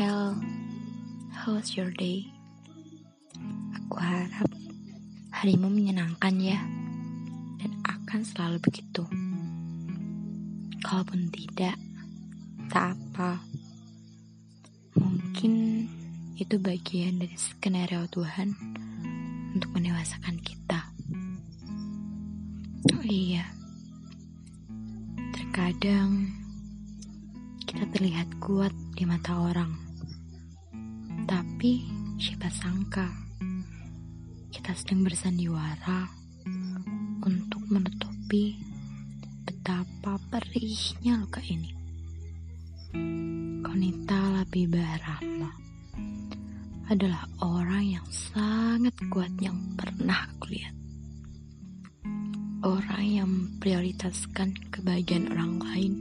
How was your day? Aku harap harimu menyenangkan ya, dan akan selalu begitu. Kalaupun tidak, tak apa. Mungkin itu bagian dari skenario Tuhan untuk menewasakan kita. Oh iya, terkadang kita terlihat kuat di mata orang. Tapi siapa sangka kita sedang bersandiwara untuk menutupi betapa perihnya luka ini. Konita Labibah Rahma adalah orang yang sangat kuat yang pernah aku lihat. Orang yang memprioritaskan kebahagiaan orang lain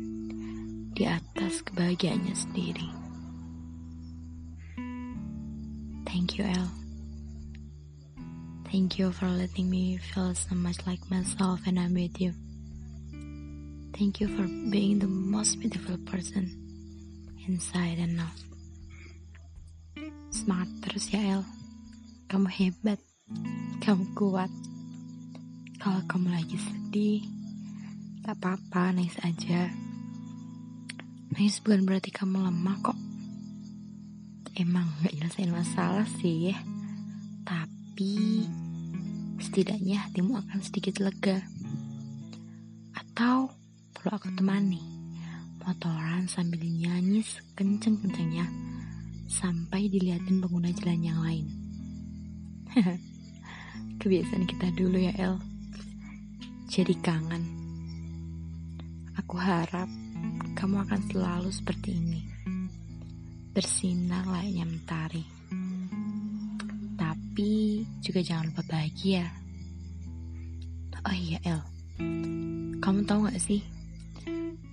di atas kebahagiaannya sendiri. Thank you, El. Thank you for letting me feel so much like myself and I'm with you. Thank you for being the most beautiful person inside and out. Semangat terus ya El. Kamu hebat. Kamu kuat. Kalau kamu lagi sedih, gak apa-apa, nangis aja. Nangis bukan berarti kamu lemah kok. Emang gak nyelesain masalah sih ya. Tapi setidaknya hatimu akan sedikit lega. Atau perlu aku temani. Motoran sambil nyanyi sekenceng-kencengnya sampai dilihatin pengguna jalan yang lain. Kebiasaan kita dulu ya El. Jadi kangen. Aku harap kamu akan selalu seperti ini. Bersinar layaknya mentari. Tapi juga jangan lupa bahagia. Oh iya El, kamu tahu gak sih?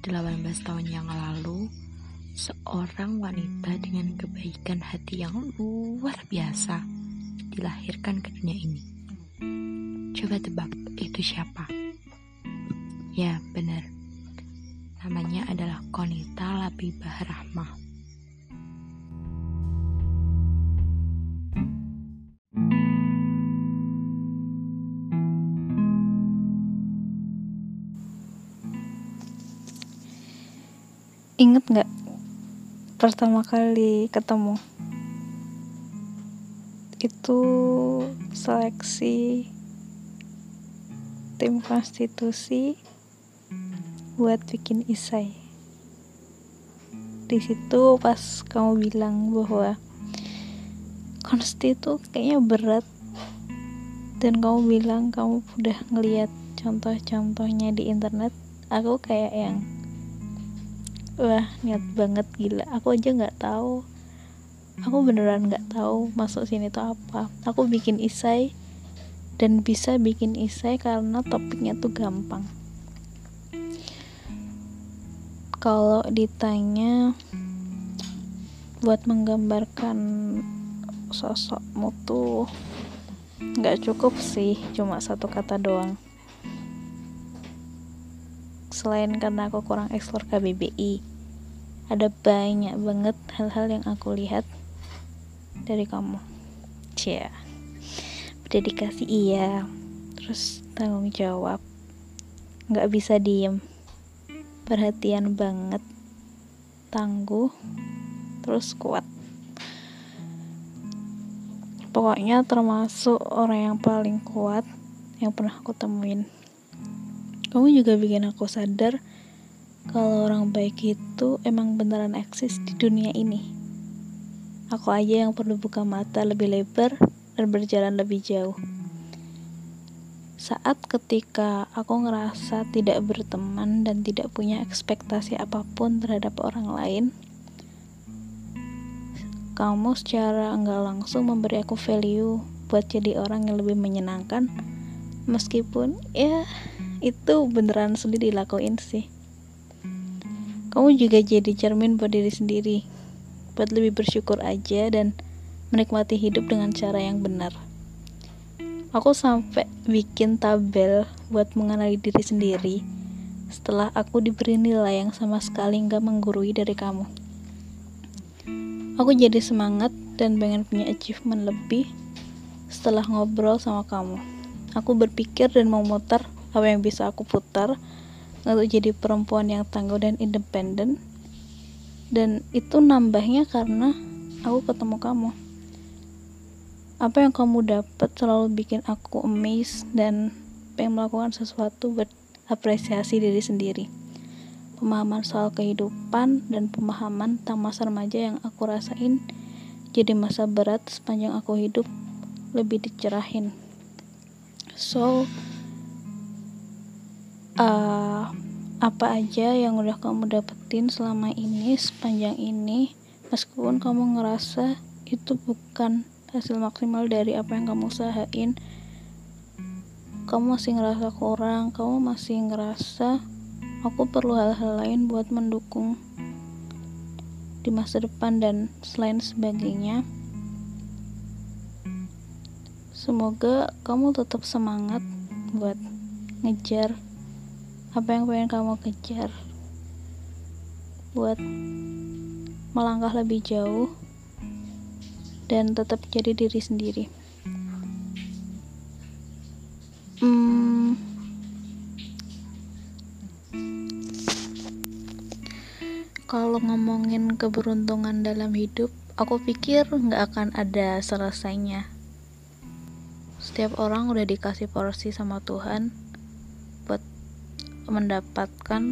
18 tahun yang lalu, seorang wanita dengan kebaikan hati yang luar biasa dilahirkan ke dunia ini. Coba tebak, itu siapa? Ya, benar. Namanya adalah Konita Labibah Rahmah. Ingat nggak pertama kali ketemu? Itu seleksi tim konstitusi buat bikin isai di situ pas kamu bilang bahwa konsti kayaknya berat dan kamu bilang kamu udah ngeliat contoh-contohnya di internet aku kayak yang wah niat banget gila. Aku aja nggak tahu. Aku beneran nggak tahu masuk sini tuh apa. Aku bikin isai dan bisa bikin isai karena topiknya tuh gampang. Kalau ditanya buat menggambarkan sosokmu tuh nggak cukup sih cuma satu kata doang selain karena aku kurang eksplor KBBI ada banyak banget hal-hal yang aku lihat dari kamu. Cia berdedikasi iya terus tanggung jawab. Nggak bisa diem. Perhatian banget. Tangguh. Terus kuat. Pokoknya termasuk orang yang paling kuat yang pernah aku temuin kamu juga bikin aku sadar kalau orang baik itu emang beneran eksis di dunia ini. Aku aja yang perlu buka mata lebih lebar dan berjalan lebih jauh. Saat ketika aku ngerasa tidak berteman dan tidak punya ekspektasi apa pun terhadap orang lain, kamu secara enggak langsung memberi aku value buat jadi orang yang lebih menyenangkan, meskipun ya itu beneran sulit dilakuin sih. Kamu juga jadi cermin buat diri sendiri, buat lebih bersyukur aja dan menikmati hidup dengan cara yang benar aku sampai bikin tabel buat mengenali diri sendiri setelah aku diberi nilai yang sama sekali nggak menggurui dari kamu Aku jadi semangat dan pengen punya achievement lebih setelah ngobrol sama kamu. Aku berpikir dan memutar apa yang bisa aku putar untuk jadi perempuan yang tangguh dan independen. Dan itu nambahnya karena aku ketemu kamu. Apa yang kamu dapat selalu bikin aku amazed dan pengen melakukan sesuatu buat apresiasi diri sendiri pemahaman soal kehidupan dan pemahaman tentang masa remaja yang aku rasain jadi masa berat sepanjang aku hidup lebih dicerahin so uh, apa aja yang udah kamu dapetin selama ini sepanjang ini? Meskipun kamu ngerasa itu bukan hasil maksimal dari apa yang kamu usahain kamu masih ngerasa kurang kamu masih ngerasa aku perlu hal-hal lain buat mendukung di masa depan dan selain sebagainya. Semoga kamu tetap semangat buat ngejar apa yang pengen kamu kejar buat melangkah lebih jauh dan tetap jadi diri sendiri? Hmm, kalau ngomongin keberuntungan dalam hidup, aku pikir nggak akan ada selesainya. Setiap orang udah dikasih porsi sama Tuhan mendapatkan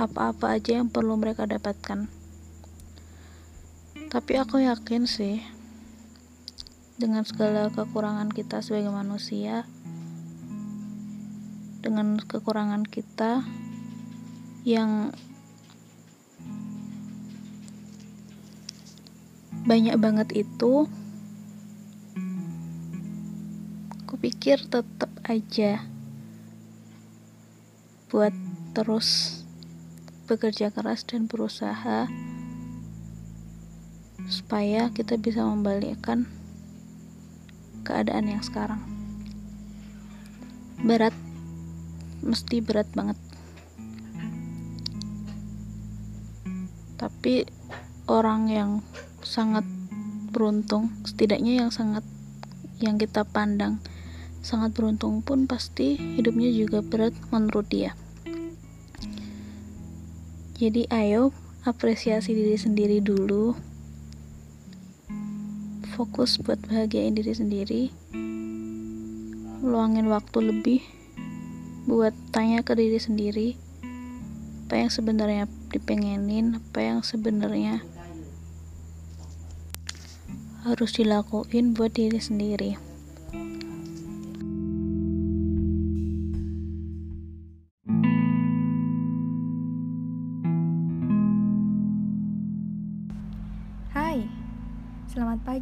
apa-apa aja yang perlu mereka dapatkan. Tapi aku yakin sih, dengan segala kekurangan kita sebagai manusia, dengan kekurangan kita yang banyak banget itu aku pikir tetap aja buat terus bekerja keras dan berusaha supaya kita bisa membalikkan keadaan yang sekarang. Berat mesti berat banget. Tapi orang yang sangat beruntung setidaknya yang sangat yang kita pandang sangat beruntung pun pasti hidupnya juga berat menurut dia jadi ayo apresiasi diri sendiri dulu. Fokus buat bahagiain diri sendiri. Luangin waktu lebih buat tanya ke diri sendiri. Apa yang sebenarnya dipengenin apa yang sebenarnya harus dilakuin buat diri sendiri.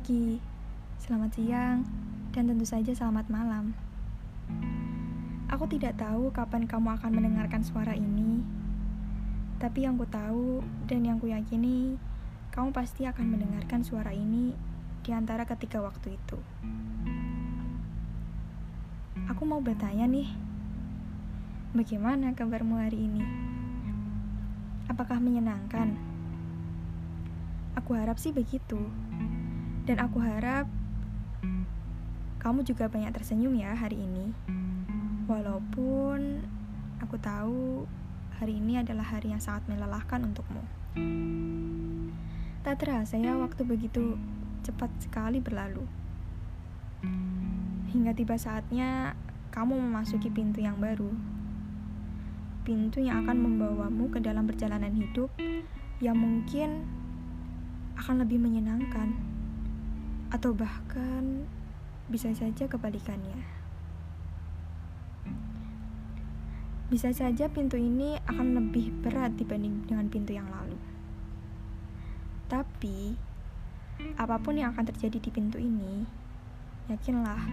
Pagi, selamat siang, dan tentu saja selamat malam. Aku tidak tahu kapan kamu akan mendengarkan suara ini, tapi yang ku tahu dan yang ku yakini, kamu pasti akan mendengarkan suara ini di antara ketiga waktu itu. Aku mau bertanya nih, bagaimana kabarmu hari ini? Apakah menyenangkan? Aku harap sih begitu. Dan aku harap kamu juga banyak tersenyum ya hari ini. Walaupun aku tahu hari ini adalah hari yang sangat melelahkan untukmu. Tak terasa ya waktu begitu cepat sekali berlalu. Hingga tiba saatnya kamu memasuki pintu yang baru. Pintu yang akan membawamu ke dalam perjalanan hidup yang mungkin akan lebih menyenangkan atau bahkan bisa saja kebalikannya. Bisa saja pintu ini akan lebih berat dibanding dengan pintu yang lalu. Tapi apa pun yang akan terjadi di pintu ini, yakinlah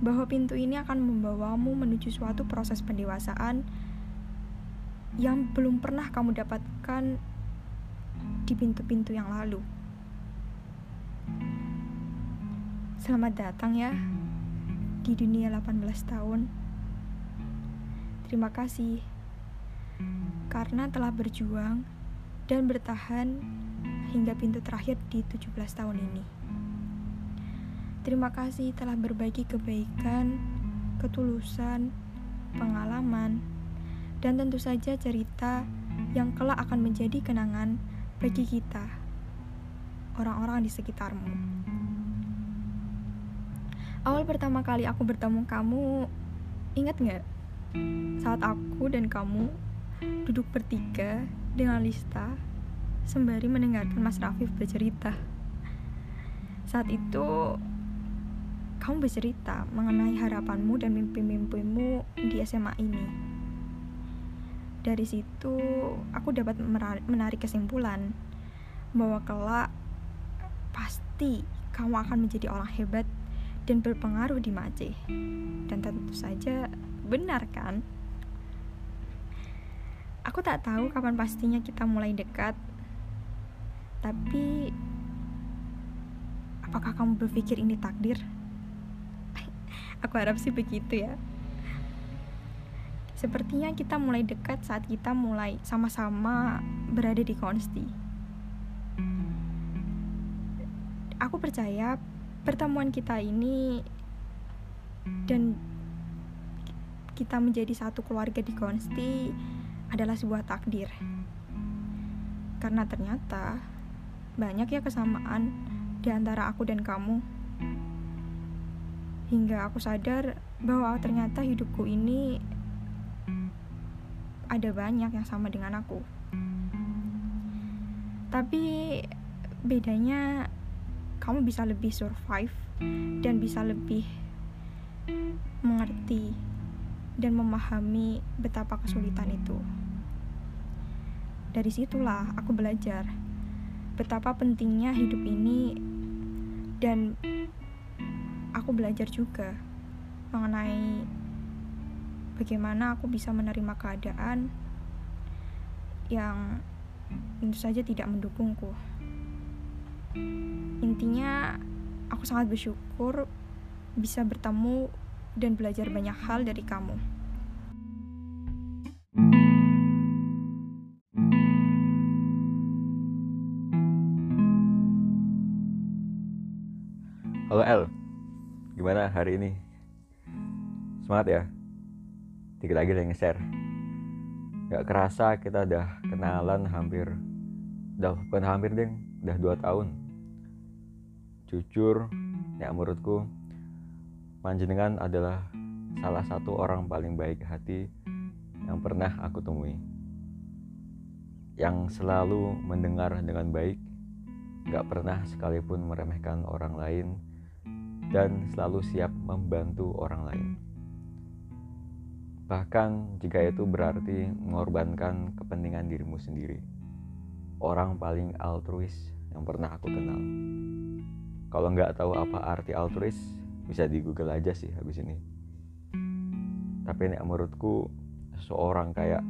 bahwa pintu ini akan membawamu menuju suatu proses pendewasaan yang belum pernah kamu dapatkan di pintu-pintu yang lalu. Selamat datang ya di dunia 18 tahun. Terima kasih karena telah berjuang dan bertahan hingga pintu terakhir di 17 tahun ini. Terima kasih telah berbagi kebaikan, ketulusan, pengalaman, dan tentu saja cerita yang kelak akan menjadi kenangan bagi kita, orang-orang di sekitarmu. Awal pertama kali aku bertemu kamu, ingat nggak? Saat aku dan kamu duduk bertiga dengan Lista sembari mendengarkan Mas Rafif bercerita. Saat itu, kamu bercerita mengenai harapanmu dan mimpi-mimpimu di SMA ini. Dari situ, aku dapat menarik kesimpulan bahwa kelak pasti kamu akan menjadi orang hebat dan berpengaruh di Mace. Dan tentu saja benar kan? Aku tak tahu kapan pastinya kita mulai dekat. Tapi apakah kamu berpikir ini takdir? Aku harap sih begitu ya. Sepertinya kita mulai dekat saat kita mulai sama-sama berada di konsti. Aku percaya pertemuan kita ini dan kita menjadi satu keluarga di konsti adalah sebuah takdir. Karena ternyata banyak ya kesamaan di antara aku dan kamu. Hingga aku sadar bahwa ternyata hidupku ini ada banyak yang sama dengan aku. Tapi bedanya kamu bisa lebih survive dan bisa lebih mengerti dan memahami betapa kesulitan itu. Dari situlah aku belajar betapa pentingnya hidup ini dan aku belajar juga mengenai bagaimana aku bisa menerima keadaan yang tentu saja tidak mendukungku. Intinya, aku sangat bersyukur bisa bertemu dan belajar banyak hal dari kamu. Halo El, gimana hari ini? Semangat ya? Dikit lagi udah nge-share Gak kerasa kita udah kenalan hampir Udah bukan hampir deh, udah 2 tahun Jujur, ya menurutku Panjenengan adalah salah satu orang paling baik hati yang pernah aku temui Yang selalu mendengar dengan baik Gak pernah sekalipun meremehkan orang lain dan selalu siap membantu orang lain. Bahkan jika itu berarti mengorbankan kepentingan dirimu sendiri. Orang paling altruis yang pernah aku kenal. Kalau nggak tahu apa arti altruis, bisa di Google aja sih habis ini. Tapi ini menurutku seorang kayak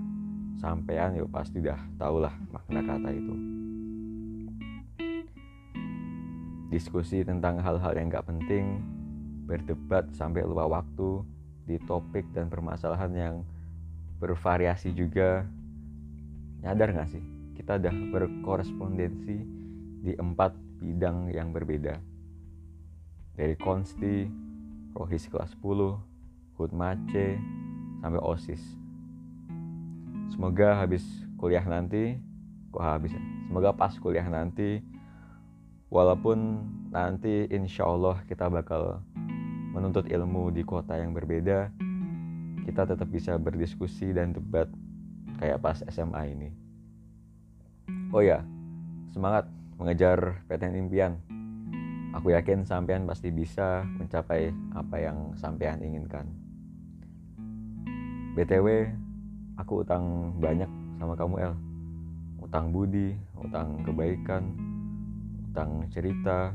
sampean ya pasti dah tahulah makna kata itu. diskusi tentang hal-hal yang gak penting, berdebat sampai lupa waktu di topik dan permasalahan yang bervariasi juga. Nyadar gak sih? Kita udah berkorespondensi di empat bidang yang berbeda. Dari konsti, rohis kelas 10, hut mace, sampai osis. Semoga habis kuliah nanti, kok habis? Semoga pas kuliah nanti walaupun nanti insya Allah kita bakal menuntut ilmu di kota yang berbeda kita tetap bisa berdiskusi dan debat kayak pas SMA ini oh ya semangat mengejar PTN impian aku yakin sampean pasti bisa mencapai apa yang sampean inginkan. BTW aku utang banyak sama kamu El. Utang budi utang kebaikan utang cerita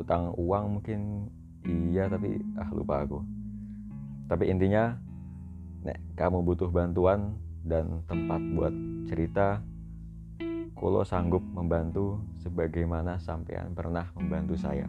utang uang mungkin. Iya tapi ah lupa aku. Tapi intinya nek kamu butuh bantuan dan tempat buat cerita kulo sanggup membantu sebagaimana sampean pernah membantu saya